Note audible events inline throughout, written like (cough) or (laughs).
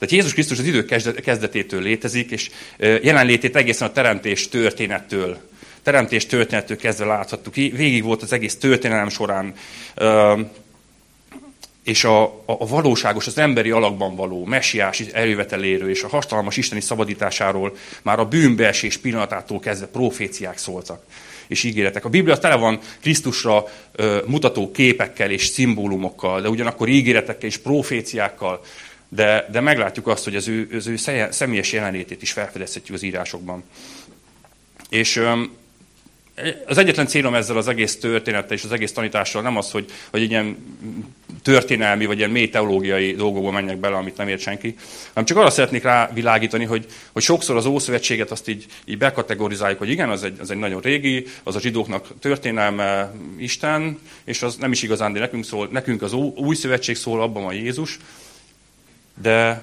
Tehát Jézus Krisztus az idő kezdetétől létezik, és jelenlétét egészen a teremtés történettől, teremtés történettől kezdve láthattuk. Végig volt az egész történelem során, és a, a, a valóságos, az emberi alakban való messiás erőveteléről és a hatalmas isteni szabadításáról már a bűnbeesés pillanatától kezdve proféciák szóltak és ígéretek. A Biblia tele van Krisztusra ö, mutató képekkel és szimbólumokkal, de ugyanakkor ígéretekkel és proféciákkal, de, de meglátjuk azt, hogy az ő, az ő személyes jelenlétét is felfedezhetjük az írásokban. És az egyetlen célom ezzel az egész történettel és az egész tanítással nem az, hogy, hogy ilyen történelmi vagy ilyen mély teológiai dolgokba menjek bele, amit nem ért senki, hanem csak arra szeretnék rávilágítani, hogy, hogy sokszor az Ószövetséget azt így, így bekategorizáljuk, hogy igen, az egy, az egy nagyon régi, az a zsidóknak történelme Isten, és az nem is igazán, de nekünk szól, nekünk az Új Szövetség szól, abban van Jézus, de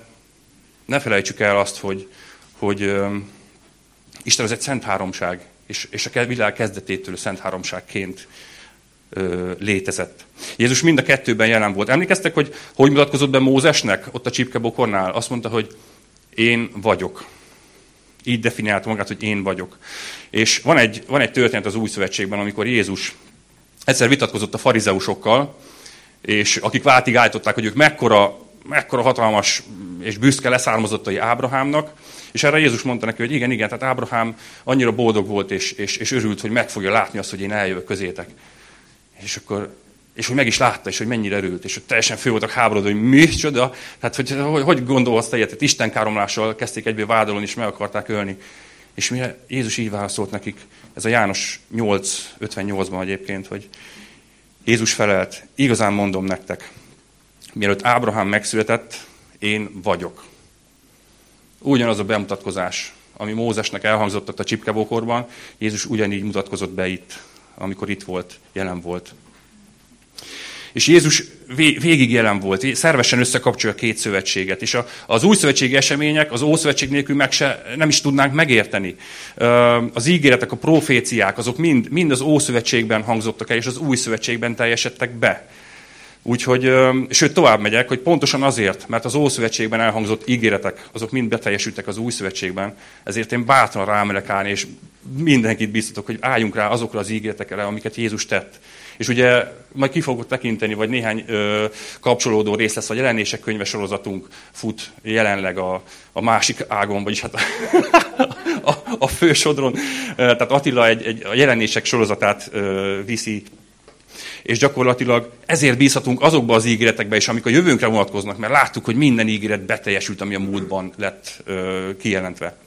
ne felejtsük el azt, hogy, hogy Isten az egy szent háromság, és, és a világ kezdetétől Szent Háromságként létezett. Jézus mind a kettőben jelen volt. Emlékeztek, hogy hogy mutatkozott be Mózesnek ott a csipkebokornál? Azt mondta, hogy én vagyok. Így definiálta magát, hogy én vagyok. És van egy, van egy történet az Új Szövetségben, amikor Jézus egyszer vitatkozott a farizeusokkal, és akik váltig állították, hogy ők mekkora, mekkora hatalmas és büszke leszármazottai Ábrahámnak, és erre Jézus mondta neki, hogy igen, igen, tehát Ábrahám annyira boldog volt, és, és, és örült, hogy meg fogja látni azt, hogy én eljövök közétek. És akkor és hogy meg is látta, és hogy mennyire örült, és hogy teljesen fő voltak háborodva, hogy mi csoda, hát hogy, hogy, hogy gondolsz te ilyet, Isten káromlással kezdték egyből vádolni, és meg akarták ölni. És mire Jézus így válaszolt nekik, ez a János 8.58-ban egyébként, hogy Jézus felelt, igazán mondom nektek, mielőtt Ábrahám megszületett, én vagyok. Ugyanaz a bemutatkozás, ami Mózesnek elhangzott a csipkevókorban, Jézus ugyanígy mutatkozott be itt, amikor itt volt, jelen volt. És Jézus végig jelen volt, szervesen összekapcsolja a két szövetséget. És az új szövetségi események az ószövetség nélkül meg se, nem is tudnánk megérteni. Az ígéretek, a proféciák, azok mind, mind az ószövetségben hangzottak el, és az új szövetségben teljesedtek be. Úgyhogy, sőt, tovább megyek, hogy pontosan azért, mert az Ószövetségben elhangzott ígéretek, azok mind beteljesültek az Új Szövetségben, ezért én bátran rámelek állni, és mindenkit biztatok, hogy álljunk rá azokra az ígéretekre, amiket Jézus tett. És ugye majd ki fogok tekinteni, vagy néhány ö, kapcsolódó rész lesz, a jelenések könyve sorozatunk fut jelenleg a, a másik ágon, vagyis hát a, a, a fősodron. Tehát Attila egy, egy, a jelenések sorozatát ö, viszi és gyakorlatilag ezért bízhatunk azokba az ígéretekbe is, amik a jövőnkre vonatkoznak, mert láttuk, hogy minden ígéret beteljesült, ami a múltban lett ö, kijelentve.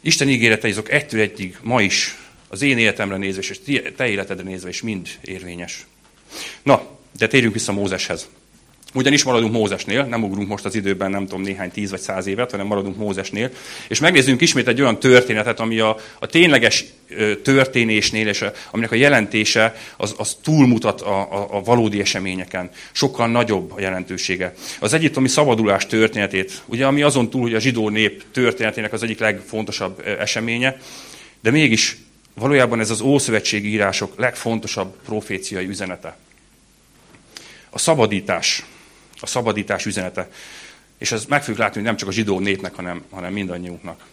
Isten ígéretei azok egytől egyig ma is az én életemre nézve, és te életedre nézve is mind érvényes. Na, de térjünk vissza Mózeshez. Ugyanis maradunk Mózesnél, nem ugrunk most az időben, nem tudom, néhány tíz vagy száz évet, hanem maradunk Mózesnél, és megnézzünk ismét egy olyan történetet, ami a, a tényleges történésnél, és a, aminek a jelentése az, az túlmutat a, a, a valódi eseményeken. Sokkal nagyobb a jelentősége. Az egyiptomi szabadulás történetét, ugye ami azon túl, hogy a zsidó nép történetének az egyik legfontosabb eseménye, de mégis valójában ez az Ószövetségi írások legfontosabb proféciai üzenete. A szabadítás a szabadítás üzenete. És ez meg fogjuk látni, hogy nem csak a zsidó népnek, hanem, hanem mindannyiunknak.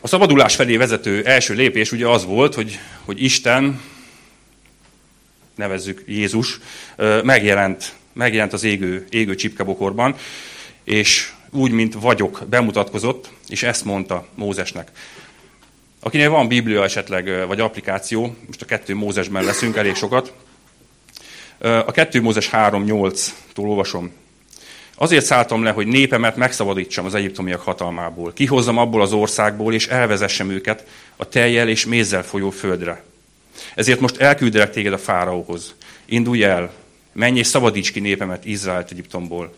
A szabadulás felé vezető első lépés ugye az volt, hogy, hogy Isten, nevezzük Jézus, megjelent, megjelent az égő, égő csipkebokorban, és úgy, mint vagyok, bemutatkozott, és ezt mondta Mózesnek. Akinél van Biblia esetleg, vagy applikáció, most a kettő Mózesben leszünk elég sokat, a 2 Mózes 3.8-tól olvasom. Azért szálltam le, hogy népemet megszabadítsam az egyiptomiak hatalmából. Kihozzam abból az országból, és elvezessem őket a teljel és mézzel folyó földre. Ezért most elküldelek téged a fáraóhoz. Indulj el, menj és szabadíts ki népemet Izraelt Egyiptomból.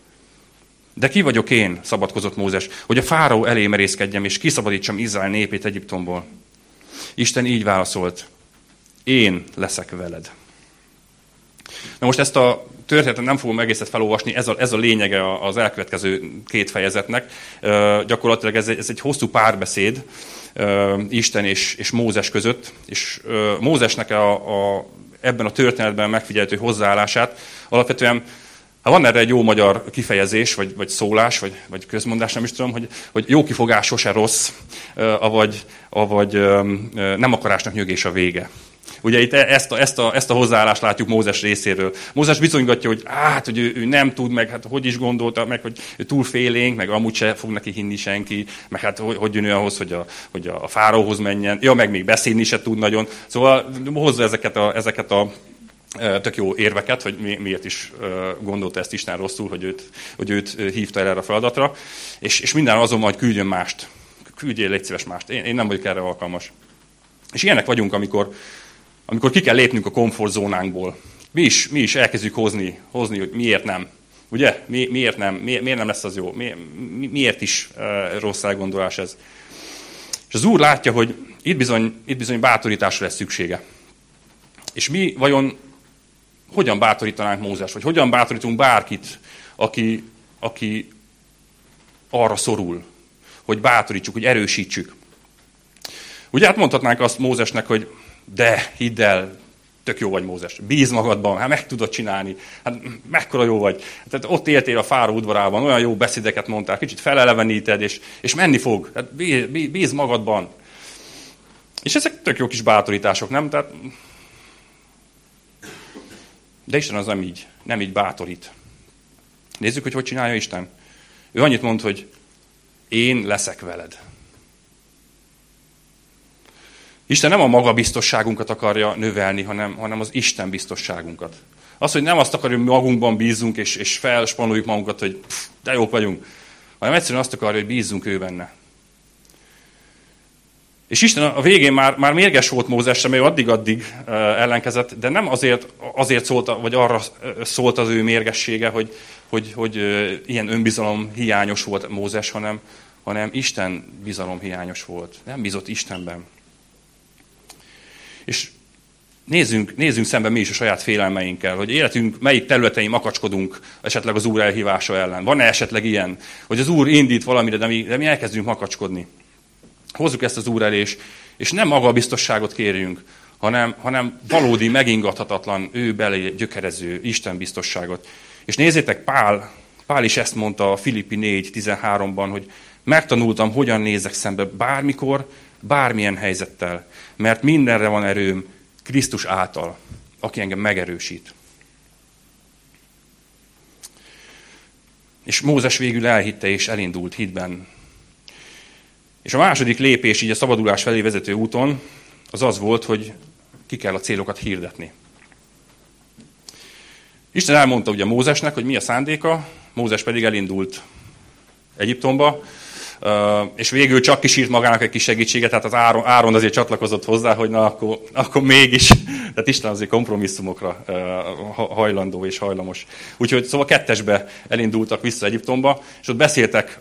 De ki vagyok én, szabadkozott Mózes, hogy a fáraó elé merészkedjem, és kiszabadítsam Izrael népét Egyiptomból. Isten így válaszolt, én leszek veled. Na most ezt a történetet nem fogom egészet felolvasni, ez a, ez a lényege az elkövetkező két fejezetnek. Gyakorlatilag ez egy, ez egy hosszú párbeszéd Isten és, és Mózes között, és Mózesnek a, a, ebben a történetben megfigyelhető hozzáállását alapvetően Hát van erre egy jó magyar kifejezés, vagy, vagy szólás, vagy, vagy közmondás, nem is tudom, hogy, hogy jó kifogás sose rossz, avagy, avagy nem akarásnak nyögés a vége. Ugye itt ezt a, ezt, a, ezt a hozzáállást látjuk Mózes részéről. Mózes bizonygatja, hogy hát, hogy ő, ő, nem tud, meg hát hogy is gondolta, meg hogy túl félénk, meg amúgy se fog neki hinni senki, meg hát hogy, hogy jön ő ahhoz, hogy a, hogy a fáróhoz menjen. Ja, meg még beszélni se tud nagyon. Szóval hozza ezeket a, ezeket a tök jó érveket, hogy mi, miért is gondolta ezt Isten rosszul, hogy őt, hogy őt hívta el erre a feladatra, és, és minden azon majd küldjön mást. Küldjél, légy szíves mást. Én, én nem vagyok erre alkalmas. És ilyenek vagyunk, amikor, amikor ki kell lépnünk a komfortzónánkból. Mi is, mi is elkezdjük hozni, hozni, hogy miért nem. Ugye? Mi, miért nem? Mi, miért nem lesz az jó? Mi, mi, miért is uh, rossz elgondolás ez? És az Úr látja, hogy itt bizony, itt bizony bátorításra lesz szüksége. És mi vajon hogyan bátorítanánk Mózes, vagy hogyan bátorítunk bárkit, aki, aki arra szorul, hogy bátorítsuk, hogy erősítsük. Ugye hát mondhatnánk azt Mózesnek, hogy de, hidd el, tök jó vagy Mózes, bíz magadban, hát meg tudod csinálni, hát mekkora jó vagy. Tehát ott éltél a fáró udvarában, olyan jó beszédeket mondtál, kicsit feleleveníted, és, és menni fog, hát bíz, bíz magadban. És ezek tök jó kis bátorítások, nem? Tehát de Isten az nem így, nem így bátorít. Nézzük, hogy hogy csinálja Isten. Ő annyit mond, hogy én leszek veled. Isten nem a magabiztosságunkat akarja növelni, hanem, hanem az Isten biztosságunkat. Az, hogy nem azt akarja, hogy magunkban bízunk, és, és felspanoljuk magunkat, hogy pff, de jók vagyunk, hanem egyszerűen azt akarja, hogy bízzunk ő benne. És Isten a végén már, már mérges volt Mózesre, mert addig-addig ellenkezett, de nem azért, azért szólt, vagy arra szólt az ő mérgessége, hogy, hogy, hogy ilyen önbizalom hiányos volt Mózes, hanem, hanem Isten bizalom hiányos volt. Nem bízott Istenben. És nézzünk, nézzünk szembe mi is a saját félelmeinkkel, hogy életünk melyik területein makacskodunk esetleg az Úr elhívása ellen. Van-e esetleg ilyen, hogy az Úr indít valamire, de mi, de mi elkezdünk makacskodni? Hozzuk ezt az Úr elé, és, és nem magabiztosságot kérjünk, hanem, hanem valódi, megingathatatlan, ő belé gyökerező Isten biztosságot. És nézzétek, Pál, Pál is ezt mondta a Filippi 4.13-ban, hogy megtanultam, hogyan nézek szembe bármikor, bármilyen helyzettel, mert mindenre van erőm Krisztus által, aki engem megerősít. És Mózes végül elhitte és elindult hitben és a második lépés így a szabadulás felé vezető úton az az volt, hogy ki kell a célokat hirdetni. Isten elmondta ugye Mózesnek, hogy mi a szándéka, Mózes pedig elindult Egyiptomba, és végül csak kísírt magának egy kis segítséget, tehát az Áron, Áron azért csatlakozott hozzá, hogy na akkor, akkor mégis, tehát Isten azért kompromisszumokra hajlandó és hajlamos. Úgyhogy szóval kettesbe elindultak vissza Egyiptomba, és ott beszéltek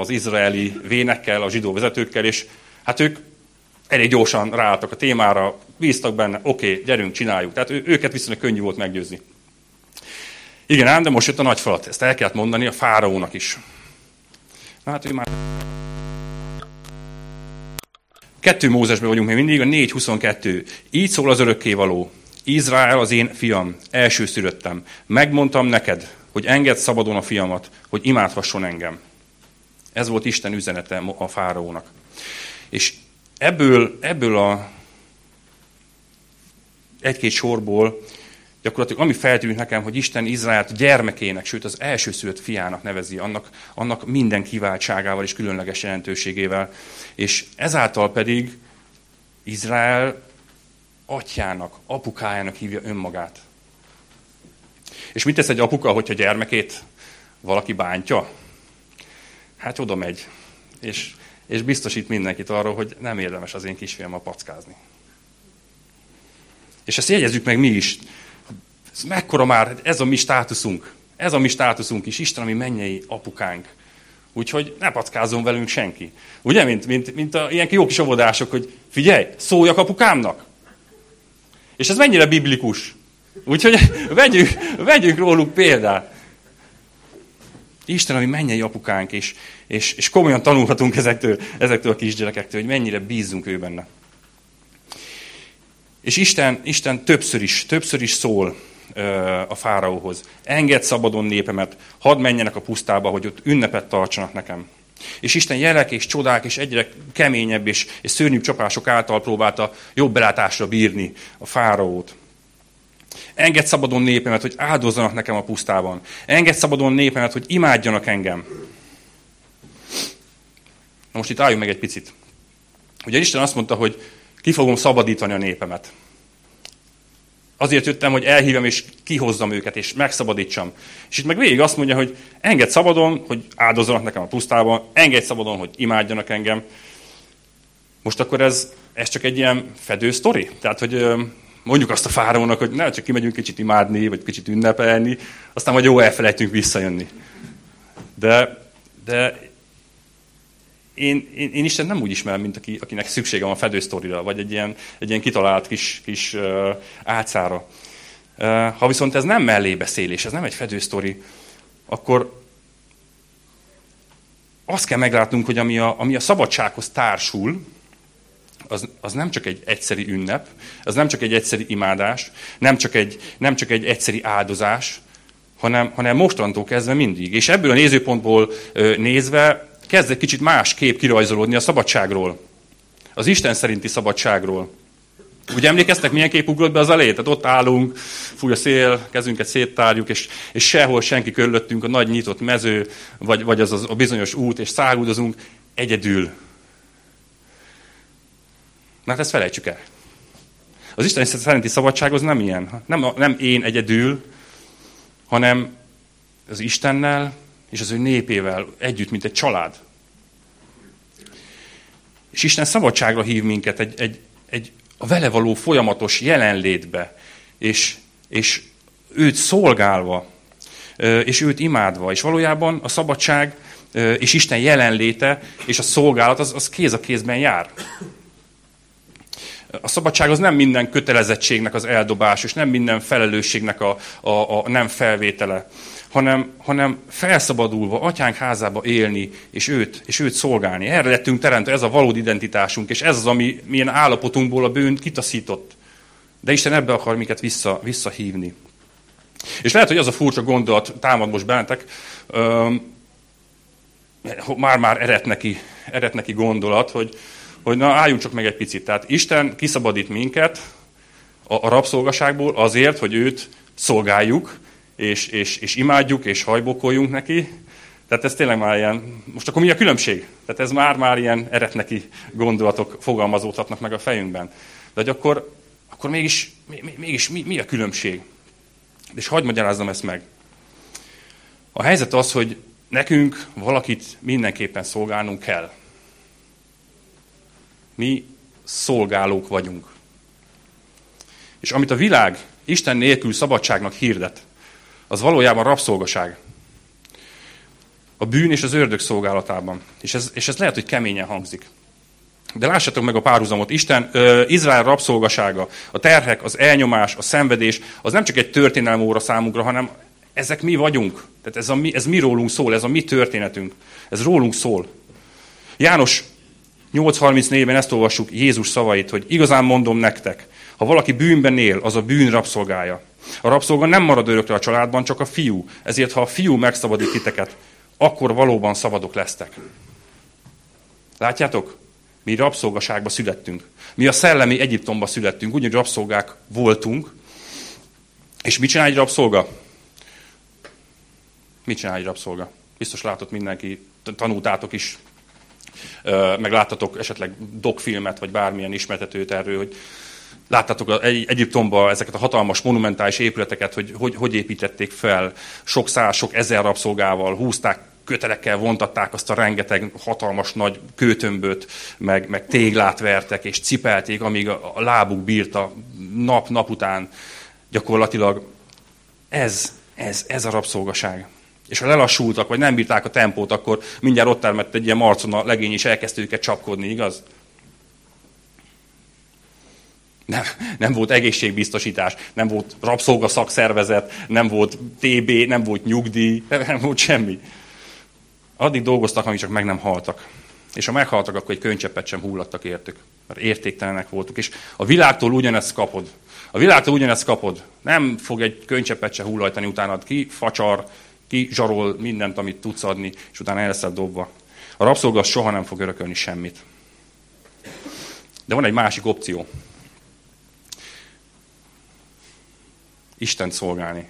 az izraeli vénekkel, a zsidó vezetőkkel, és hát ők elég gyorsan ráálltak a témára, bíztak benne, oké, okay, gyerünk, csináljuk. Tehát őket viszonylag könnyű volt meggyőzni. Igen ám, de most jött a nagy falat. Ezt el kellett mondani a fáraónak is. Hát ő már... Kettő Mózesben vagyunk még mindig, a 4.22. Így szól az örökkévaló. Izrael az én fiam, elsőszülöttem. Megmondtam neked, hogy engedd szabadon a fiamat, hogy imádhasson engem. Ez volt Isten üzenete a fáraónak. És ebből, ebből a egy-két sorból gyakorlatilag ami feltűnt nekem, hogy Isten Izraelt gyermekének, sőt az elsőszülött fiának nevezi, annak, annak minden kiváltságával és különleges jelentőségével. És ezáltal pedig Izrael atyának, apukájának hívja önmagát. És mit tesz egy apuka, hogyha gyermekét valaki bántja? Hát oda megy, és, és biztosít mindenkit arról, hogy nem érdemes az én a packázni. És ezt jegyezzük meg mi is. Ez mekkora már, ez a mi státuszunk. Ez a mi státuszunk is, Isten, ami mennyei apukánk. Úgyhogy ne packázzon velünk senki. Ugye, mint, mint, mint a ilyen jó kis óvodások, hogy figyelj, szóljak apukámnak. És ez mennyire biblikus. Úgyhogy (laughs) vegyünk, vegyünk róluk példát. Isten, ami mennyei apukánk, és, és, és komolyan tanulhatunk ezektől, ezektől a kisgyerekektől, hogy mennyire bízzunk ő benne. És Isten, Isten többször is, többször is szól a fáraóhoz. Engedd szabadon népemet, hadd menjenek a pusztába, hogy ott ünnepet tartsanak nekem. És Isten jelek és csodák és egyre keményebb és, és szörnyűbb csapások által próbálta jobb belátásra bírni a fáraót. Engedd szabadon népemet, hogy áldozzanak nekem a pusztában. Engedd szabadon népemet, hogy imádjanak engem. Na most itt álljunk meg egy picit. Ugye Isten azt mondta, hogy ki fogom szabadítani a népemet. Azért jöttem, hogy elhívjam és kihozzam őket, és megszabadítsam. És itt meg végig azt mondja, hogy engedd szabadon, hogy áldozzanak nekem a pusztában, engedj szabadon, hogy imádjanak engem. Most akkor ez, ez csak egy ilyen fedő sztori? Tehát, hogy mondjuk azt a fáraónak, hogy ne, csak kimegyünk kicsit imádni, vagy kicsit ünnepelni, aztán majd jó elfelejtünk visszajönni. De, de én, én, én Isten nem úgy ismerem, mint aki, akinek szüksége van a fedősztorira, vagy egy ilyen, egy ilyen kitalált kis, kis uh, álcára. Uh, ha viszont ez nem mellébeszélés, ez nem egy fedősztori, akkor azt kell meglátnunk, hogy ami a, ami a szabadsághoz társul, az, az nem csak egy egyszeri ünnep, az nem csak egy egyszeri imádás, nem csak egy, nem csak egy egyszeri áldozás, hanem, hanem mostantól kezdve mindig. És ebből a nézőpontból nézve kezd egy kicsit más kép kirajzolódni a szabadságról. Az Isten szerinti szabadságról. Ugye emlékeztek, milyen kép ugrott be az elé? Tehát ott állunk, fúj a szél, kezünket széttárjuk, és, és sehol senki körülöttünk, a nagy nyitott mező, vagy, vagy az, az a bizonyos út, és száguldozunk egyedül. Na hát ezt felejtsük el. Az Isten szerinti szabadság az nem ilyen. Nem, nem én egyedül, hanem az Istennel, és az ő népével együtt, mint egy család. És Isten szabadságra hív minket egy, egy, egy a vele való folyamatos jelenlétbe, és, és őt szolgálva, és őt imádva. És valójában a szabadság és Isten jelenléte és a szolgálat az, az kéz a kézben jár. A szabadság az nem minden kötelezettségnek az eldobás, és nem minden felelősségnek a, a, a nem felvétele, hanem, hanem felszabadulva, atyánk házába élni, és őt, és őt szolgálni. Erre lettünk teremtve, ez a valódi identitásunk, és ez az, ami milyen állapotunkból a bűn kitaszított. De Isten ebbe akar minket vissza, visszahívni. És lehet, hogy az a furcsa gondolat támad most bennetek, már-már eret neki, eret neki gondolat, hogy, hogy na álljunk csak meg egy picit. Tehát Isten kiszabadít minket a, a rabszolgaságból azért, hogy őt szolgáljuk, és, és, és imádjuk, és hajbokoljunk neki. Tehát ez tényleg már ilyen, most akkor mi a különbség? Tehát ez már-már ilyen eretneki gondolatok fogalmazódhatnak meg a fejünkben. De hogy akkor, akkor mégis, mégis mi, mi a különbség? És hagyd magyarázzam ezt meg. A helyzet az, hogy nekünk valakit mindenképpen szolgálnunk kell. Mi szolgálók vagyunk. És amit a világ Isten nélkül szabadságnak hirdet, az valójában rabszolgaság. A bűn és az ördög szolgálatában. És ez, és ez lehet, hogy keményen hangzik. De lássatok meg a párhuzamot. Isten, ö, Izrael rabszolgasága, a terhek, az elnyomás, a szenvedés, az nem csak egy történelmi óra számunkra, hanem ezek mi vagyunk. Tehát ez, a mi, ez mi rólunk szól, ez a mi történetünk. Ez rólunk szól. János 8.34-ben ezt olvassuk Jézus szavait, hogy igazán mondom nektek, ha valaki bűnben él, az a bűn rabszolgája. A rabszolga nem marad örökre a családban, csak a fiú. Ezért, ha a fiú megszabadít titeket, akkor valóban szabadok lesztek. Látjátok? Mi rabszolgaságba születtünk. Mi a szellemi Egyiptomba születtünk, úgyhogy rabszolgák voltunk. És mit csinál egy rabszolga? Mit csinál egy rabszolga? Biztos látott mindenki, tanultátok is, meg láttatok esetleg dokfilmet, vagy bármilyen ismertetőt erről, hogy Láttátok Egyiptomban ezeket a hatalmas monumentális épületeket, hogy, hogy hogy építették fel, sok száz, sok ezer rabszolgával, húzták kötelekkel vontatták azt a rengeteg hatalmas nagy kőtömböt, meg, meg téglát vertek, és cipelték, amíg a, a lábuk bírta nap-nap után. Gyakorlatilag ez, ez, ez a rabszolgaság. És ha lelassultak, vagy nem bírták a tempót, akkor mindjárt ott termett egy ilyen marcon a legény, és elkezdte őket csapkodni, igaz? Nem, nem volt egészségbiztosítás, nem volt rabszolga szakszervezet, nem volt TB, nem volt nyugdíj, nem volt semmi. Addig dolgoztak, amíg csak meg nem haltak. És ha meghaltak, akkor egy könycseppet sem hullattak értük. Mert értéktelenek voltuk. És a világtól ugyanezt kapod. A világtól ugyanezt kapod. Nem fog egy könycsepet se hullajtani utánad ki, facsar, ki zsarol mindent, amit tudsz adni, és utána el leszel dobva. A rabszolga soha nem fog örökölni semmit. De van egy másik opció. Isten szolgálni.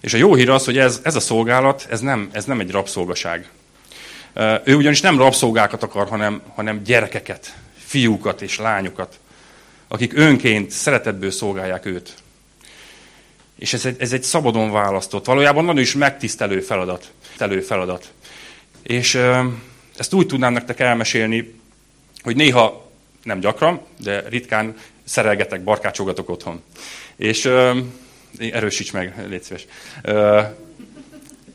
És a jó hír az, hogy ez, ez a szolgálat, ez nem, ez nem egy rabszolgaság. Ő ugyanis nem rabszolgákat akar, hanem, hanem gyerekeket, fiúkat és lányokat, akik önként szeretetből szolgálják őt. És ez egy, ez egy szabadon választott, valójában nagyon is megtisztelő feladat. Telő feladat. És ezt úgy tudnám nektek elmesélni, hogy néha, nem gyakran, de ritkán szerelgetek, barkácsogatok otthon. És erősíts meg, légy szíves.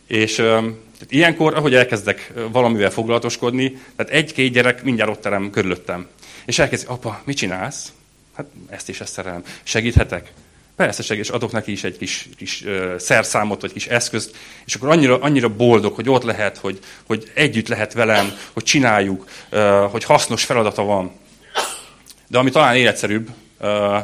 És tehát ilyenkor, ahogy elkezdek valamivel foglalatoskodni, tehát egy-két gyerek mindjárt ott terem körülöttem. És elkezdi, apa, mit csinálsz? Hát ezt is ezt szerelem. Segíthetek? Persze segít, és adok neki is egy kis, kis szerszámot, vagy kis eszközt, és akkor annyira, annyira boldog, hogy ott lehet, hogy, hogy együtt lehet velem, hogy csináljuk, hogy hasznos feladata van. De ami talán életszerűbb, uh,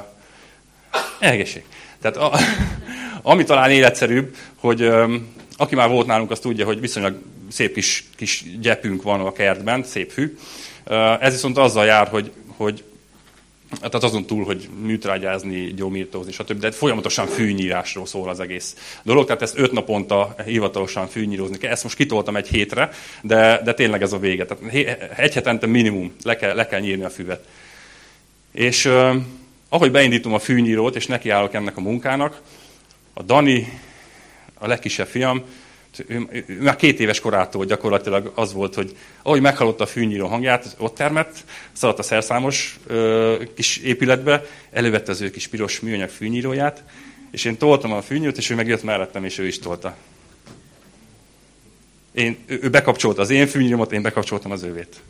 egészség. Tehát a, (laughs) ami talán életszerűbb, hogy um, aki már volt nálunk, az tudja, hogy viszonylag szép kis, kis gyepünk van a kertben, szép fű. Uh, ez viszont azzal jár, hogy, hogy tehát azon túl, hogy műtrágyázni, gyomírtózni, stb. De folyamatosan fűnyírásról szól az egész dolog, tehát ezt öt naponta hivatalosan fűnyírozni kell. Ezt most kitoltam egy hétre, de, de tényleg ez a vége. Tehát egy hetente minimum le kell, le kell nyírni a füvet. És uh, ahogy beindítom a fűnyírót, és nekiállok ennek a munkának, a Dani, a legkisebb fiam, ő, ő, ő már két éves korától gyakorlatilag az volt, hogy ahogy meghallotta a fűnyíró hangját, ott termett, szaladt a szerszámos ö, kis épületbe, elővette az ő kis piros műanyag fűnyíróját, és én toltam a fűnyírót, és ő megjött mellettem, és ő is tolta. Én, ő, ő bekapcsolta az én fűnyíromat, én bekapcsoltam az övét.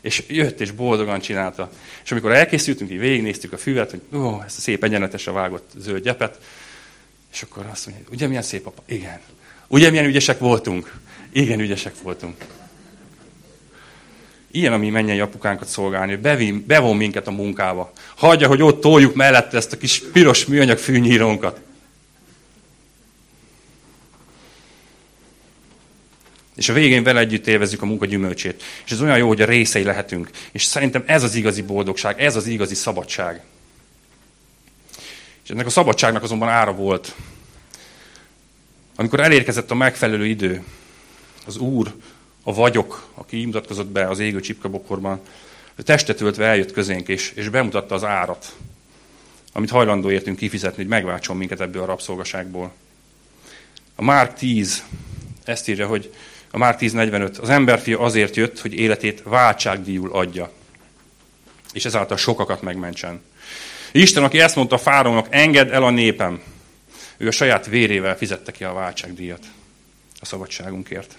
És jött, és boldogan csinálta. És amikor elkészültünk, így végignéztük a füvet, hogy ó, ezt a szép egyenletesre vágott zöld gyepet, és akkor azt mondja, ugye milyen szép apa? Igen. Ugye milyen ügyesek voltunk? Igen, ügyesek voltunk. Ilyen a mi apukánkat szolgálni, bevin, bevon minket a munkába. Hagyja, hogy ott toljuk mellette ezt a kis piros műanyag fűnyírónkat. És a végén vele együtt élvezzük a munka gyümölcsét. És ez olyan jó, hogy a részei lehetünk. És szerintem ez az igazi boldogság, ez az igazi szabadság. És ennek a szabadságnak azonban ára volt. Amikor elérkezett a megfelelő idő, az Úr, a vagyok, aki mutatkozott be az égő csipkabokorban, testet öltve eljött közénk, és, és bemutatta az árat, amit hajlandó értünk kifizetni, hogy megváltson minket ebből a rabszolgaságból. A Márk 10 ezt írja, hogy a Márk 10.45, az emberfia azért jött, hogy életét váltságdíjul adja, és ezáltal sokakat megmentsen. Isten, aki ezt mondta a fárónak, engedd el a népem, ő a saját vérével fizette ki a váltságdíjat a szabadságunkért.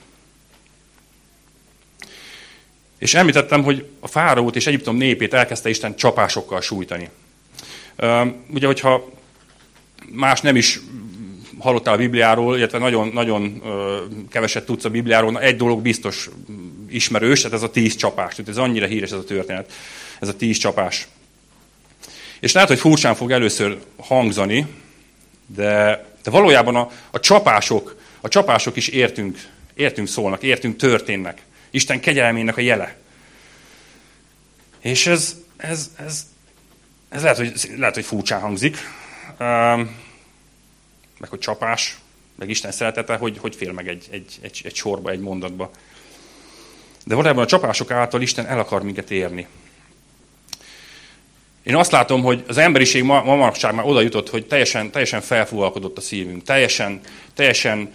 És említettem, hogy a fáraót és Egyiptom népét elkezdte Isten csapásokkal sújtani. Ugye, hogyha más nem is hallottál a Bibliáról, illetve nagyon, nagyon keveset tudsz a Bibliáról, egy dolog biztos ismerős, tehát ez a tíz csapás. Tehát ez annyira híres ez a történet, ez a tíz csapás. És lehet, hogy furcsán fog először hangzani, de, de valójában a, a csapások, a csapások is értünk, értünk szólnak, értünk történnek. Isten kegyelmének a jele. És ez, ez, ez, ez lehet, hogy, lehet, hogy furcsán hangzik, meg hogy csapás, meg Isten szeretete, hogy, hogy fél meg egy, egy, egy, egy sorba, egy mondatba. De valójában a csapások által Isten el akar minket érni. Én azt látom, hogy az emberiség ma, ma már oda jutott, hogy teljesen, teljesen felfúvalkodott a szívünk, teljesen, teljesen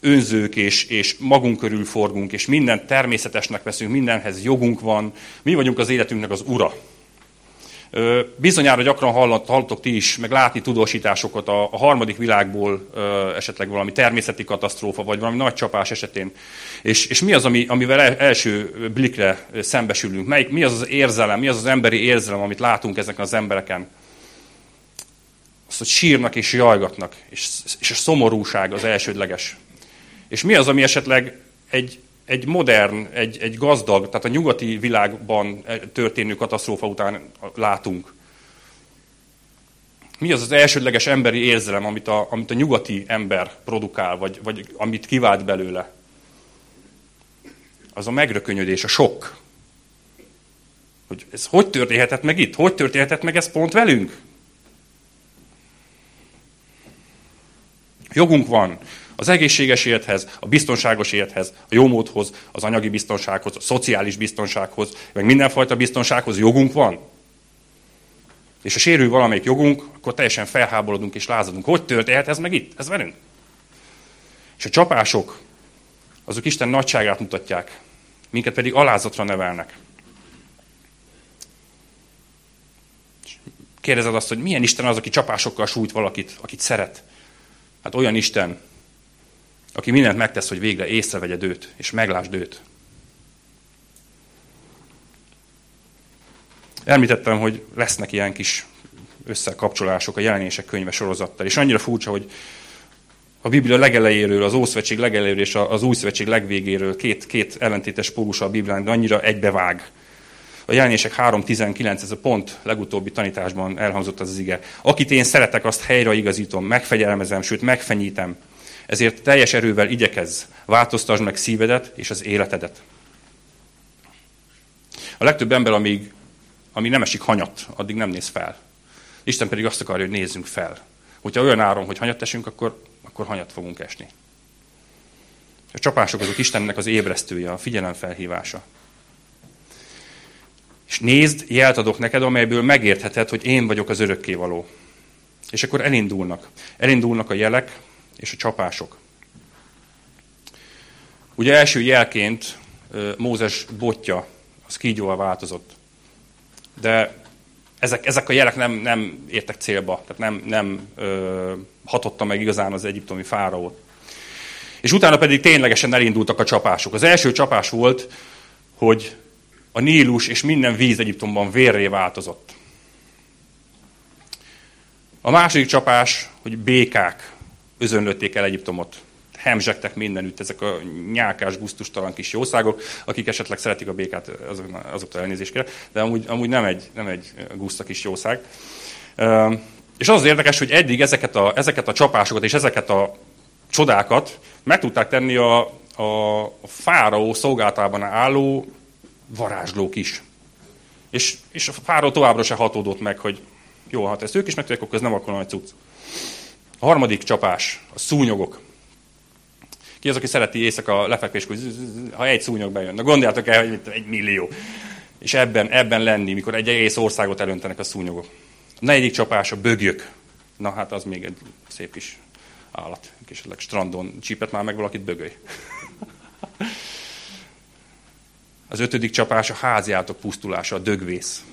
önzők, és, és magunk körül forgunk, és mindent természetesnek veszünk, mindenhez jogunk van. Mi vagyunk az életünknek az ura. Bizonyára gyakran hallottok ti is, meg látni tudósításokat a, a harmadik világból, esetleg valami természeti katasztrófa, vagy valami nagy csapás esetén. És, és mi az, ami, amivel első blikre szembesülünk? Melyik, mi az az érzelem, mi az az emberi érzelem, amit látunk ezeken az embereken? Azt, hogy sírnak és jajgatnak, és, és a szomorúság az elsődleges. És mi az, ami esetleg egy, egy modern, egy, egy gazdag, tehát a nyugati világban történő katasztrófa után látunk. Mi az az elsődleges emberi érzelem, amit a, amit a nyugati ember produkál, vagy, vagy amit kivált belőle? Az a megrökönyödés, a sok. Hogy ez hogy történhetett meg itt? Hogy történhetett meg ez pont velünk? Jogunk van az egészséges élethez, a biztonságos élethez, a jómódhoz, az anyagi biztonsághoz, a szociális biztonsághoz, meg mindenfajta biztonsághoz jogunk van. És ha sérül valamelyik jogunk, akkor teljesen felháborodunk és lázadunk. Hogy történhet ez meg itt? Ez velünk. És a csapások, azok Isten nagyságát mutatják, minket pedig alázatra nevelnek. Kérdezed azt, hogy milyen Isten az, aki csapásokkal sújt valakit, akit szeret. Hát olyan Isten, aki mindent megtesz, hogy végre észrevegye őt, és meglásd őt. Említettem, hogy lesznek ilyen kis összekapcsolások a jelenések könyve sorozattal, és annyira furcsa, hogy a Biblia legelejéről, az Ószövetség legelejéről és az Új Szövetség legvégéről két, két ellentétes pólusa a Biblián, de annyira egybevág. A jelenések 3.19, ez a pont legutóbbi tanításban elhangzott az, az ige. Akit én szeretek, azt helyre igazítom, megfegyelmezem, sőt megfenyítem. Ezért teljes erővel igyekezz, változtasd meg szívedet és az életedet. A legtöbb ember, amíg, amíg nem esik hanyat, addig nem néz fel. Isten pedig azt akarja, hogy nézzünk fel. Hogyha olyan áron, hogy hanyat esünk, akkor, akkor hanyat fogunk esni. A csapások azok Istennek az ébresztője, a figyelemfelhívása. És nézd, jelt adok neked, amelyből megértheted, hogy én vagyok az örökkévaló. És akkor elindulnak. Elindulnak a jelek és a csapások. Ugye első jelként Mózes botja, az kígyóval változott. De ezek, ezek a jelek nem, nem értek célba, tehát nem, nem ö, hatotta meg igazán az egyiptomi fáraót. És utána pedig ténylegesen elindultak a csapások. Az első csapás volt, hogy a Nílus és minden víz Egyiptomban vérré változott. A második csapás, hogy békák özönlötték el Egyiptomot. Hemzsegtek mindenütt ezek a nyálkás, guztustalan kis jószágok, akik esetleg szeretik a békát, azok, azoktól elnézést kérek, de amúgy, amúgy nem egy, nem egy guszta kis jószág. És az az érdekes, hogy eddig ezeket a, ezeket a csapásokat és ezeket a csodákat meg tudták tenni a, a, fáraó szolgáltában álló varázslók is. És, és a fáraó továbbra se hatódott meg, hogy jó, hát ezt ők is megtudják, akkor ez nem akkor nagy cucc. A harmadik csapás, a szúnyogok. Ki az, aki szereti éjszaka lefekvéskor, ha egy szúnyog bejön. Na gondoljátok el, hogy egy millió. És ebben, ebben lenni, mikor egy egész országot elöntenek a szúnyogok. A negyedik csapás a bögyök. Na hát az még egy szép kis állat. Esetleg strandon csípett már meg valakit bögöly. (laughs) Az ötödik csapás a háziátok pusztulása, a dögvész.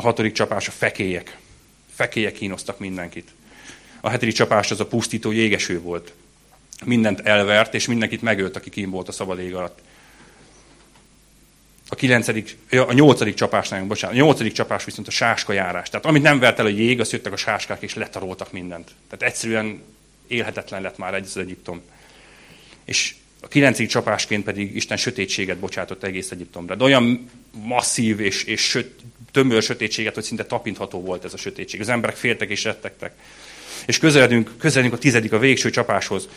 A hatodik csapás a fekélyek. Fekélyek kínoztak mindenkit. A hetedik csapás az a pusztító jégeső volt. Mindent elvert, és mindenkit megölt, aki kín volt a szabad ég alatt. A, kilencedik, a nyolcadik csapásnál, bocsánat, a nyolcadik csapás viszont a sáska járás. Tehát amit nem vert el a jég, azt jöttek a sáskák, és letaroltak mindent. Tehát egyszerűen élhetetlen lett már egy az Egyiptom. És a kilencedik csapásként pedig Isten sötétséget bocsátott egész Egyiptomra. De olyan masszív és, és söt, tömör sötétséget, hogy szinte tapintható volt ez a sötétség. Az emberek féltek és rettegtek. És közeledünk, közeledünk a tizedik, a végső csapáshoz.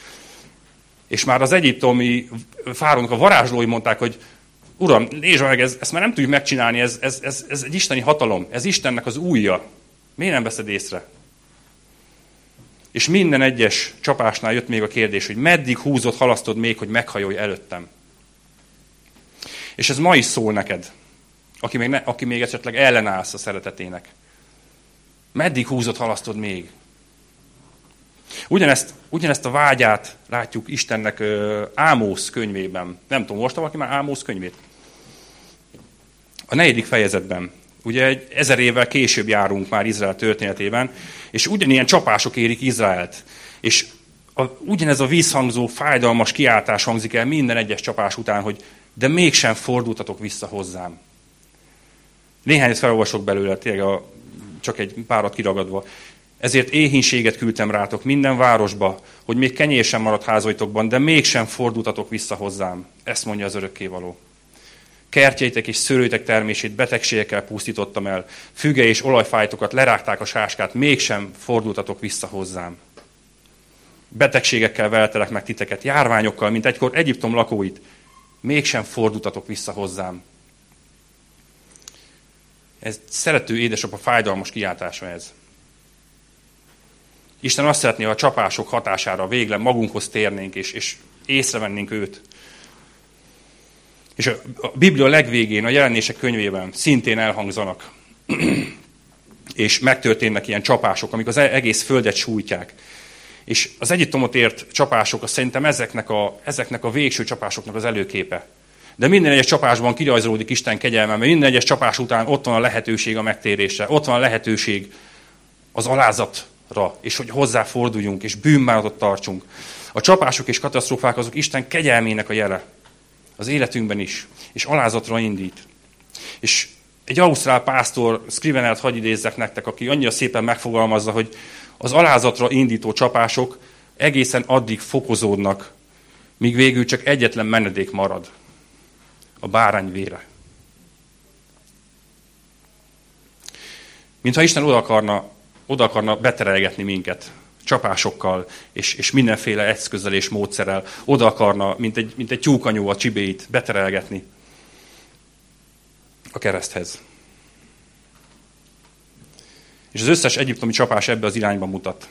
És már az egyiptomi fárónak a varázslói mondták, hogy Uram, nézd meg, ez, ezt már nem tudjuk megcsinálni, ez, ez, ez, ez egy isteni hatalom, ez Istennek az újja. Miért nem veszed észre? És minden egyes csapásnál jött még a kérdés, hogy meddig húzott, halasztod még, hogy meghajolj előttem. És ez ma is szól neked, aki még, ne, aki még esetleg ellenállsz a szeretetének. Meddig húzott, halasztod még? Ugyanezt, ugyanezt a vágyát látjuk Istennek ö, Ámósz könyvében. Nem tudom, most valaki már Ámósz könyvét? A negyedik fejezetben. Ugye egy ezer évvel később járunk már Izrael történetében, és ugyanilyen csapások érik Izraelt. És a, ugyanez a vízhangzó, fájdalmas kiáltás hangzik el minden egyes csapás után, hogy de mégsem fordultatok vissza hozzám. Néhányat felolvasok belőle, tényleg a, csak egy párat kiragadva. Ezért éhínséget küldtem rátok minden városba, hogy még kenyér sem maradt házaitokban, de mégsem fordultatok vissza hozzám. Ezt mondja az örökkévaló. Kertjeitek és szőlőtek termését betegségekkel pusztítottam el. Füge és olajfájtokat lerágták a sáskát, mégsem fordultatok vissza hozzám. Betegségekkel veltelek meg titeket, járványokkal, mint egykor Egyiptom lakóit. Mégsem fordultatok vissza hozzám. Ez szerető édesapa fájdalmas kiáltása ez. Isten azt szeretné, ha a csapások hatására végre magunkhoz térnénk, és, és észrevennénk őt. És a, Biblia legvégén, a jelenések könyvében szintén elhangzanak, (clears throat) és megtörténnek ilyen csapások, amik az e- egész földet sújtják. És az Egyiptomot ért csapások, az szerintem ezeknek a, ezeknek a végső csapásoknak az előképe. De minden egyes csapásban kirajzolódik Isten kegyelme, mert minden egyes csapás után ott van a lehetőség a megtérésre, ott van a lehetőség az alázatra, és hogy hozzáforduljunk, és bűnbánatot tartsunk. A csapások és katasztrófák azok Isten kegyelmének a jele. Az életünkben is. És alázatra indít. És egy ausztrál pásztor, Scrivenelt hagy idézzek nektek, aki annyira szépen megfogalmazza, hogy az alázatra indító csapások egészen addig fokozódnak, míg végül csak egyetlen menedék marad. A bárány vére. Mintha Isten oda akarna, oda akarna beterelgetni minket csapásokkal, és, és mindenféle eszközzel és módszerrel oda akarna, mint egy, mint egy tyúkanyó a csibéit beterelgetni a kereszthez. És az összes egyiptomi csapás ebbe az irányba mutat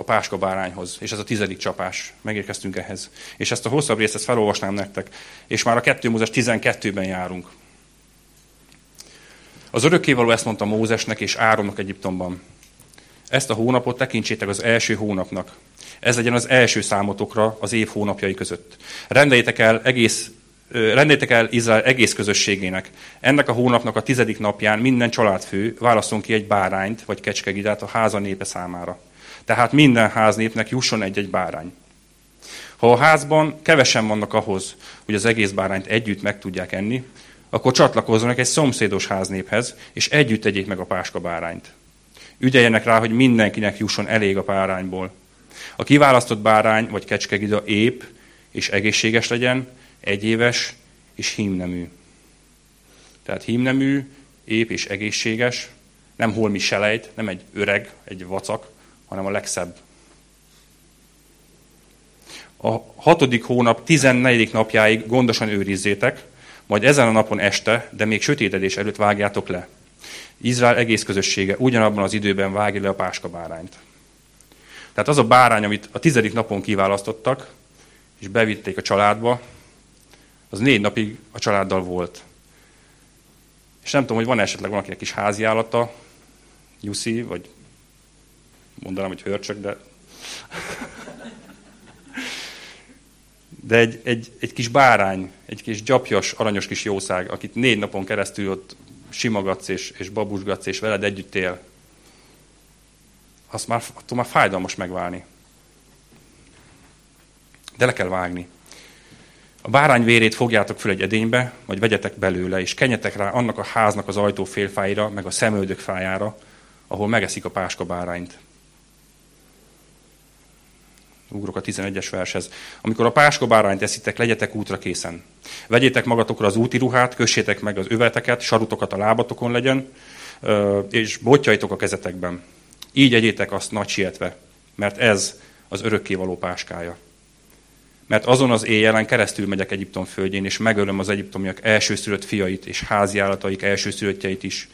a páska bárányhoz. És ez a tizedik csapás. Megérkeztünk ehhez. És ezt a hosszabb részt ezt felolvasnám nektek. És már a 2 Mózes 12-ben járunk. Az örökkévaló ezt mondta Mózesnek és Áronnak Egyiptomban. Ezt a hónapot tekintsétek az első hónapnak. Ez legyen az első számotokra az év hónapjai között. Rendeljétek el egész rendeljétek el Izrael egész közösségének. Ennek a hónapnak a tizedik napján minden családfő válaszol ki egy bárányt vagy kecskegidát a háza népe számára. Tehát minden háznépnek jusson egy-egy bárány. Ha a házban kevesen vannak ahhoz, hogy az egész bárányt együtt meg tudják enni, akkor csatlakozzanak egy szomszédos háznéphez, és együtt tegyék meg a páska bárányt. Ügyeljenek rá, hogy mindenkinek jusson elég a bárányból. A kiválasztott bárány vagy kecskegida ép és egészséges legyen, egyéves és hímnemű. Tehát hímnemű, ép és egészséges, nem holmi selejt, nem egy öreg, egy vacak, hanem a legszebb. A hatodik hónap 14. napjáig gondosan őrizzétek, majd ezen a napon este, de még sötétedés előtt vágjátok le. Izrael egész közössége ugyanabban az időben vágja le a páska bárányt. Tehát az a bárány, amit a tizedik napon kiválasztottak, és bevitték a családba, az négy napig a családdal volt. És nem tudom, hogy van esetleg valakinek kis házi állata, nyuszi, vagy mondanám, hogy hörcsök, de... De egy, egy, egy kis bárány, egy kis gyapjas, aranyos kis jószág, akit négy napon keresztül ott simogatsz és, és babusgatsz, és veled együtt él, azt már, attól már fájdalmas megválni. De le kell vágni. A bárány vérét fogjátok föl egy edénybe, vagy vegyetek belőle, és kenyetek rá annak a háznak az ajtó félfáira, meg a szemöldök fájára, ahol megeszik a páska bárányt. Ugrok a 11-es vershez. Amikor a páska bárányt eszitek, legyetek útra készen. Vegyétek magatokra az úti ruhát, kössétek meg az öveteket, sarutokat a lábatokon legyen, és botjaitok a kezetekben. Így egyétek azt nagy sietve, mert ez az örökkévaló páskája mert azon az éjjelen keresztül megyek Egyiptom földjén, és megölöm az egyiptomiak elsőszülött fiait és háziállataik elsőszülöttjeit is.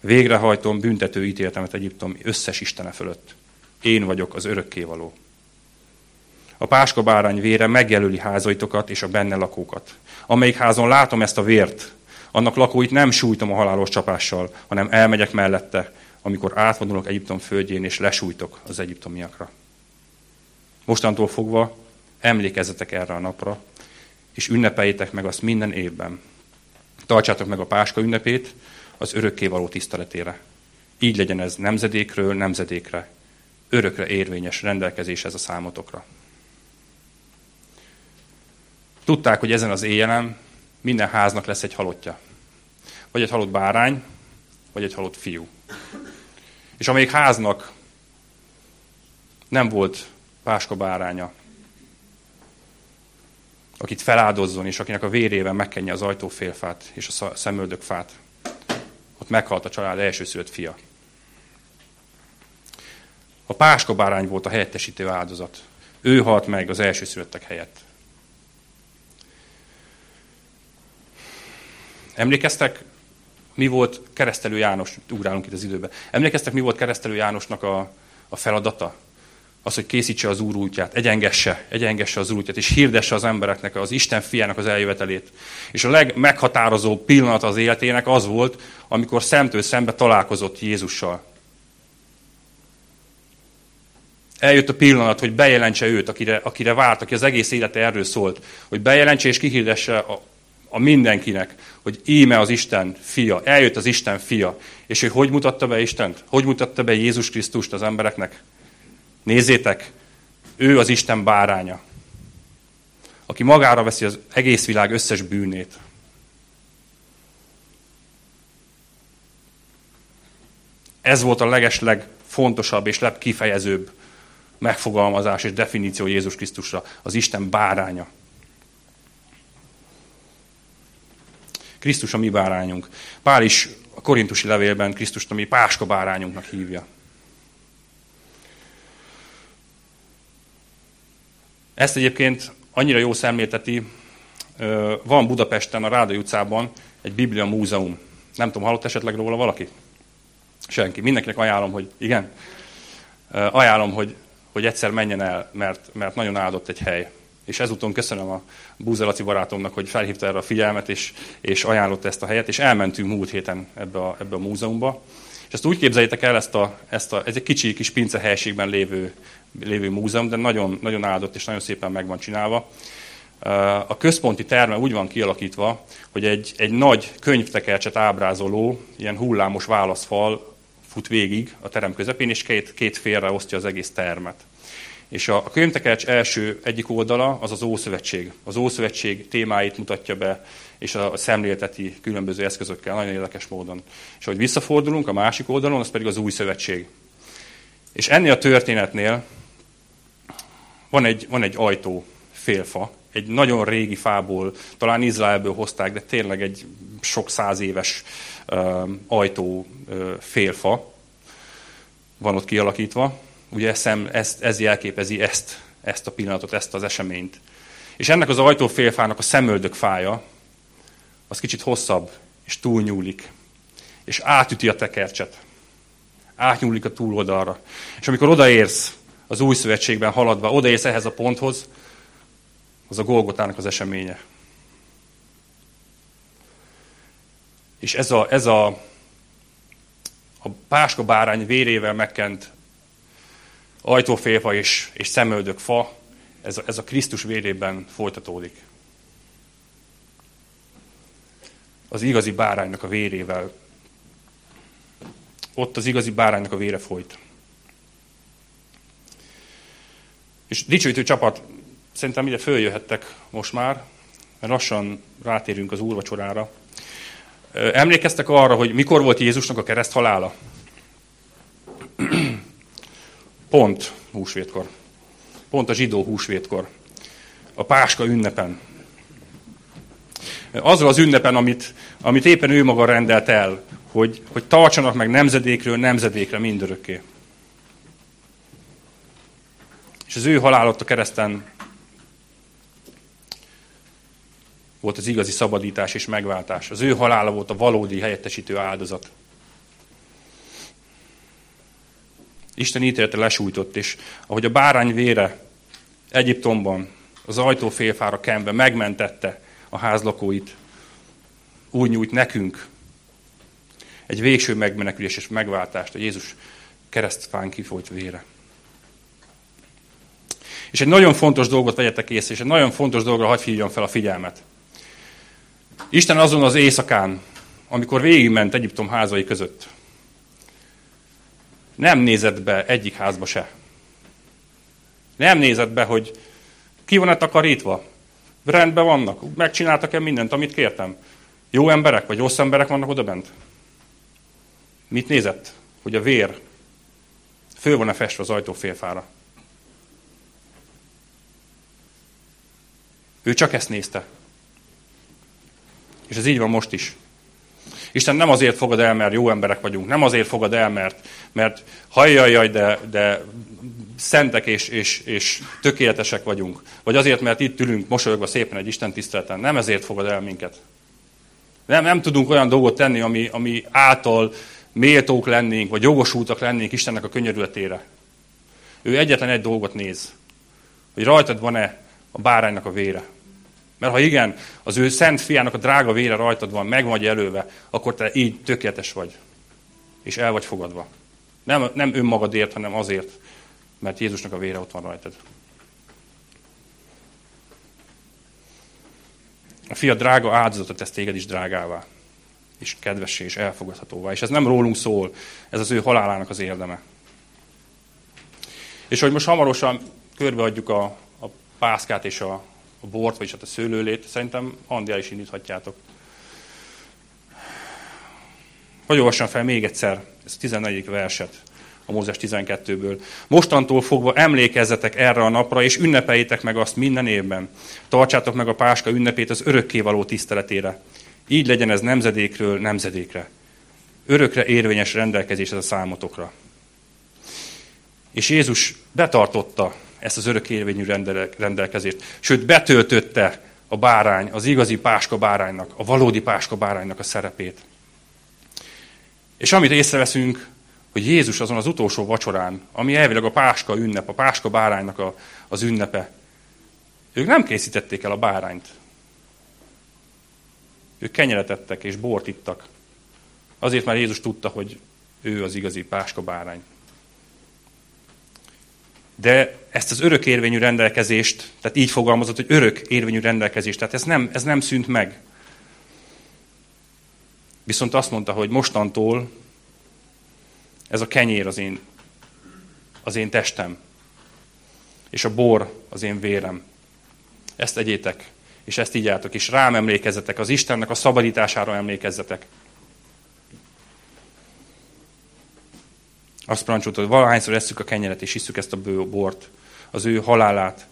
Végrehajtom büntető ítéletemet Egyiptom összes istene fölött. Én vagyok az örökkévaló. A páska bárány vére megjelöli házaitokat és a benne lakókat. Amelyik házon látom ezt a vért, annak lakóit nem sújtom a halálos csapással, hanem elmegyek mellette, amikor átvonulok Egyiptom földjén, és lesújtok az egyiptomiakra. Mostantól fogva emlékezzetek erre a napra, és ünnepeljétek meg azt minden évben. Tartsátok meg a Páska ünnepét az örökkévaló tiszteletére. Így legyen ez nemzedékről nemzedékre, örökre érvényes rendelkezés ez a számotokra. Tudták, hogy ezen az éjjelen minden háznak lesz egy halottja. Vagy egy halott bárány, vagy egy halott fiú. És amelyik háznak nem volt páska báránya, akit feláldozzon, és akinek a vérével megkenje az ajtófélfát és a szemöldök fát. Ott meghalt a család elsőszülött fia. A páska bárány volt a helyettesítő áldozat. Ő halt meg az elsőszülöttek helyett. Emlékeztek, mi volt keresztelő János, ugrálunk itt az időbe, emlékeztek, mi volt keresztelő Jánosnak a, a feladata? Az, hogy készítse az Úr útját, egyengesse, egyengesse az Úr útját, és hirdesse az embereknek az Isten fiának az eljövetelét. És a legmeghatározóbb pillanat az életének az volt, amikor szemtől szembe találkozott Jézussal. Eljött a pillanat, hogy bejelentse őt, akire, akire várt, aki az egész élete erről szólt, hogy bejelentse és kihirdesse a mindenkinek, hogy íme az Isten fia, eljött az Isten fia. És hogy hogy mutatta be Istent? Hogy mutatta be Jézus Krisztust az embereknek? Nézzétek, ő az Isten báránya, aki magára veszi az egész világ összes bűnét. Ez volt a legesleg fontosabb és legkifejezőbb megfogalmazás és definíció Jézus Krisztusra, az Isten báránya. Krisztus a mi bárányunk. Pál is a korintusi levélben Krisztust a mi páska bárányunknak hívja. Ezt egyébként annyira jó szemlélteti, van Budapesten, a Rádai utcában egy Biblia múzeum. Nem tudom, hallott esetleg róla valaki? Senki. Mindenkinek ajánlom, hogy igen. Ajánlom, hogy, hogy egyszer menjen el, mert, mert nagyon áldott egy hely. És ezúton köszönöm a Búzelaci barátomnak, hogy felhívta erre a figyelmet, és, és ajánlott ezt a helyet, és elmentünk múlt héten ebbe a, ebbe a múzeumba. És ezt úgy képzeljétek el, ezt a, ezt a, ez egy kicsi kis pince helységben lévő, lévő múzeum, de nagyon, nagyon áldott és nagyon szépen meg van csinálva. A központi terme úgy van kialakítva, hogy egy, egy nagy könyvtekercset ábrázoló, ilyen hullámos válaszfal fut végig a terem közepén, és két, két félre osztja az egész termet. És a, a könyvtekercs első egyik oldala az az Ószövetség. Az Ószövetség témáit mutatja be, és a, a szemlélteti különböző eszközökkel, nagyon érdekes módon. És ahogy visszafordulunk a másik oldalon, az pedig az Új Szövetség. És ennél a történetnél van egy, van egy ajtó, félfa, egy nagyon régi fából, talán Izraelből hozták, de tényleg egy sok száz éves uh, ajtó uh, félfa van ott kialakítva, Ugye ez, ez, ez jelképezi ezt, ezt a pillanatot, ezt az eseményt. És ennek az ajtófélfának a szemöldök fája, az kicsit hosszabb, és túlnyúlik. És átüti a tekercset. Átnyúlik a túloldalra. És amikor odaérsz az új szövetségben haladva, odaérsz ehhez a ponthoz, az a Golgotának az eseménye. És ez a, ez a, a páska bárány vérével megkent ajtófélfa és, és szemöldök fa, ez ez a Krisztus vérében folytatódik. Az igazi báránynak a vérével. Ott az igazi báránynak a vére folyt. És dicsőítő csapat, szerintem ide följöhettek most már, mert lassan rátérünk az úrvacsorára. Emlékeztek arra, hogy mikor volt Jézusnak a kereszt halála? Pont húsvétkor. Pont a zsidó húsvétkor. A Páska ünnepen. Azról az ünnepen, amit, amit éppen ő maga rendelt el, hogy, hogy tartsanak meg nemzedékről nemzedékre mindörökké. És az ő halálott a kereszten volt az igazi szabadítás és megváltás. Az ő halála volt a valódi helyettesítő áldozat. Isten ítélete lesújtott, és ahogy a bárány vére Egyiptomban az ajtófélfára kenve megmentette a házlakóit, úgy nyújt nekünk egy végső megmenekülés és megváltást a Jézus keresztfán kifolyt vére. És egy nagyon fontos dolgot vegyetek észre, és egy nagyon fontos dologra hagyj hívjam fel a figyelmet. Isten azon az éjszakán, amikor végigment Egyiptom házai között, nem nézett be egyik házba se. Nem nézett be, hogy ki van-e takarítva, rendben vannak, megcsináltak-e mindent, amit kértem. Jó emberek, vagy rossz emberek vannak oda bent? Mit nézett? Hogy a vér föl van-e festve az ajtó félfára. Ő csak ezt nézte. És ez így van most is. Isten nem azért fogad el, mert jó emberek vagyunk, nem azért fogad el, mert, mert hajjajjaj, de, de szentek és, és, és tökéletesek vagyunk. Vagy azért, mert itt ülünk mosolyogva szépen egy Isten tiszteleten. Nem ezért fogad el minket. Nem, nem tudunk olyan dolgot tenni, ami, ami által méltók lennénk, vagy jogosultak lennénk Istennek a könyörületére. Ő egyetlen egy dolgot néz, hogy rajtad van-e a báránynak a vére. Mert ha igen, az ő szent fiának a drága vére rajtad van, meg vagy előve, akkor te így tökéletes vagy. És el vagy fogadva. Nem, nem önmagadért, hanem azért, mert Jézusnak a vére ott van rajtad. A fia drága áldozatot tesz téged is drágává, és kedvessé, és elfogadhatóvá. És ez nem rólunk szól, ez az ő halálának az érdeme. És hogy most hamarosan körbeadjuk a, a pászkát és a, a bort, vagyis hát a szőlőlét, szerintem Andiál is indíthatjátok. Hogy olvassam fel még egyszer ezt a 14. verset a Mózes 12-ből. Mostantól fogva emlékezzetek erre a napra, és ünnepeljétek meg azt minden évben. Tartsátok meg a Páska ünnepét az örökkévaló tiszteletére. Így legyen ez nemzedékről nemzedékre. Örökre érvényes rendelkezés ez a számotokra. És Jézus betartotta ezt az örökérvényű rendelkezést. Sőt, betöltötte a bárány, az igazi páska báránynak, a valódi páska báránynak a szerepét. És amit észreveszünk, hogy Jézus azon az utolsó vacsorán, ami elvileg a páska ünnep, a páska báránynak a, az ünnepe, ők nem készítették el a bárányt. Ők kenyeretettek és bort ittak. Azért, mert Jézus tudta, hogy ő az igazi páska bárány. De ezt az örök érvényű rendelkezést, tehát így fogalmazott, hogy örök érvényű rendelkezést, tehát ez nem, ez nem szűnt meg. Viszont azt mondta, hogy mostantól ez a kenyér az én, az én testem, és a bor az én vérem. Ezt egyétek, és ezt így álltok, és rám emlékezzetek, az Istennek a szabadítására emlékezzetek. Azt parancsolta, hogy valahányszor esszük a kenyeret, és isszük ezt a bort, az ő halálát,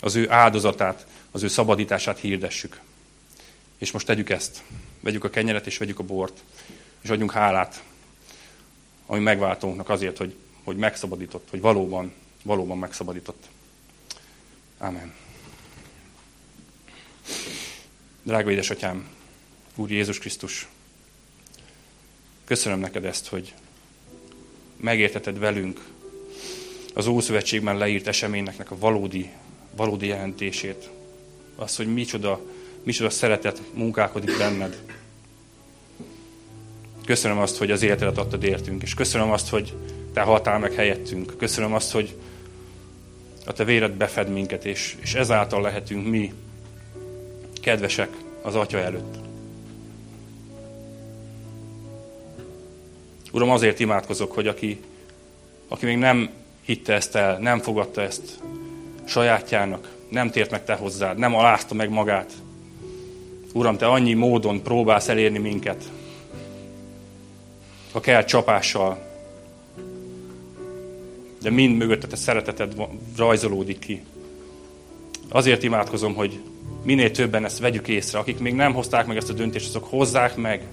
az ő áldozatát, az ő szabadítását hirdessük. És most tegyük ezt. Vegyük a kenyeret, és vegyük a bort, és adjunk hálát, ami megváltónknak azért, hogy, hogy megszabadított, hogy valóban, valóban megszabadított. Amen. Drága édesatyám, Úr Jézus Krisztus, köszönöm neked ezt, hogy megérteted velünk az Ószövetségben leírt eseményeknek a valódi, valódi jelentését. Az, hogy micsoda, micsoda szeretet munkálkodik benned. Köszönöm azt, hogy az életedet adtad értünk, és köszönöm azt, hogy te haltál meg helyettünk. Köszönöm azt, hogy a te véred befed minket, és, és ezáltal lehetünk mi kedvesek az Atya előtt. Uram, azért imádkozok, hogy aki, aki még nem hitte ezt el, nem fogadta ezt sajátjának, nem tért meg te hozzád, nem alázta meg magát. Uram, te annyi módon próbálsz elérni minket, ha kell csapással, de mind mögötte te szereteted rajzolódik ki. Azért imádkozom, hogy minél többen ezt vegyük észre. Akik még nem hozták meg ezt a döntést, azok hozzák meg.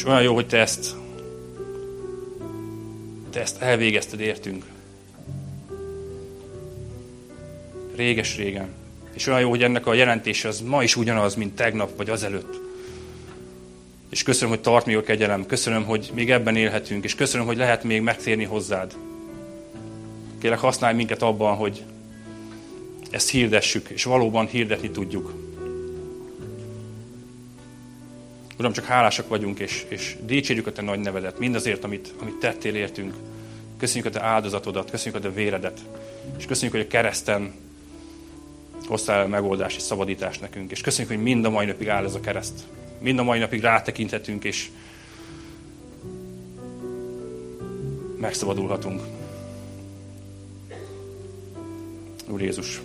És olyan jó, hogy te ezt, te ezt elvégezted értünk. Réges-régen. És olyan jó, hogy ennek a jelentése az ma is ugyanaz, mint tegnap vagy azelőtt. És köszönöm, hogy tart még a kegyelem. Köszönöm, hogy még ebben élhetünk. És köszönöm, hogy lehet még megtérni hozzád. Kérlek, használj minket abban, hogy ezt hirdessük, és valóban hirdetni tudjuk. Uram, csak hálásak vagyunk, és, és dicsérjük a Te nagy nevedet, mindazért, amit, amit tettél értünk. Köszönjük a Te áldozatodat, köszönjük a Te véredet, és köszönjük, hogy a kereszten hoztál megoldást és szabadítást nekünk. És köszönjük, hogy mind a mai napig áll ez a kereszt. Mind a mai napig rátekinthetünk, és megszabadulhatunk. Úr Jézus,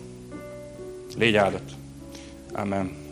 légy áldott. Amen.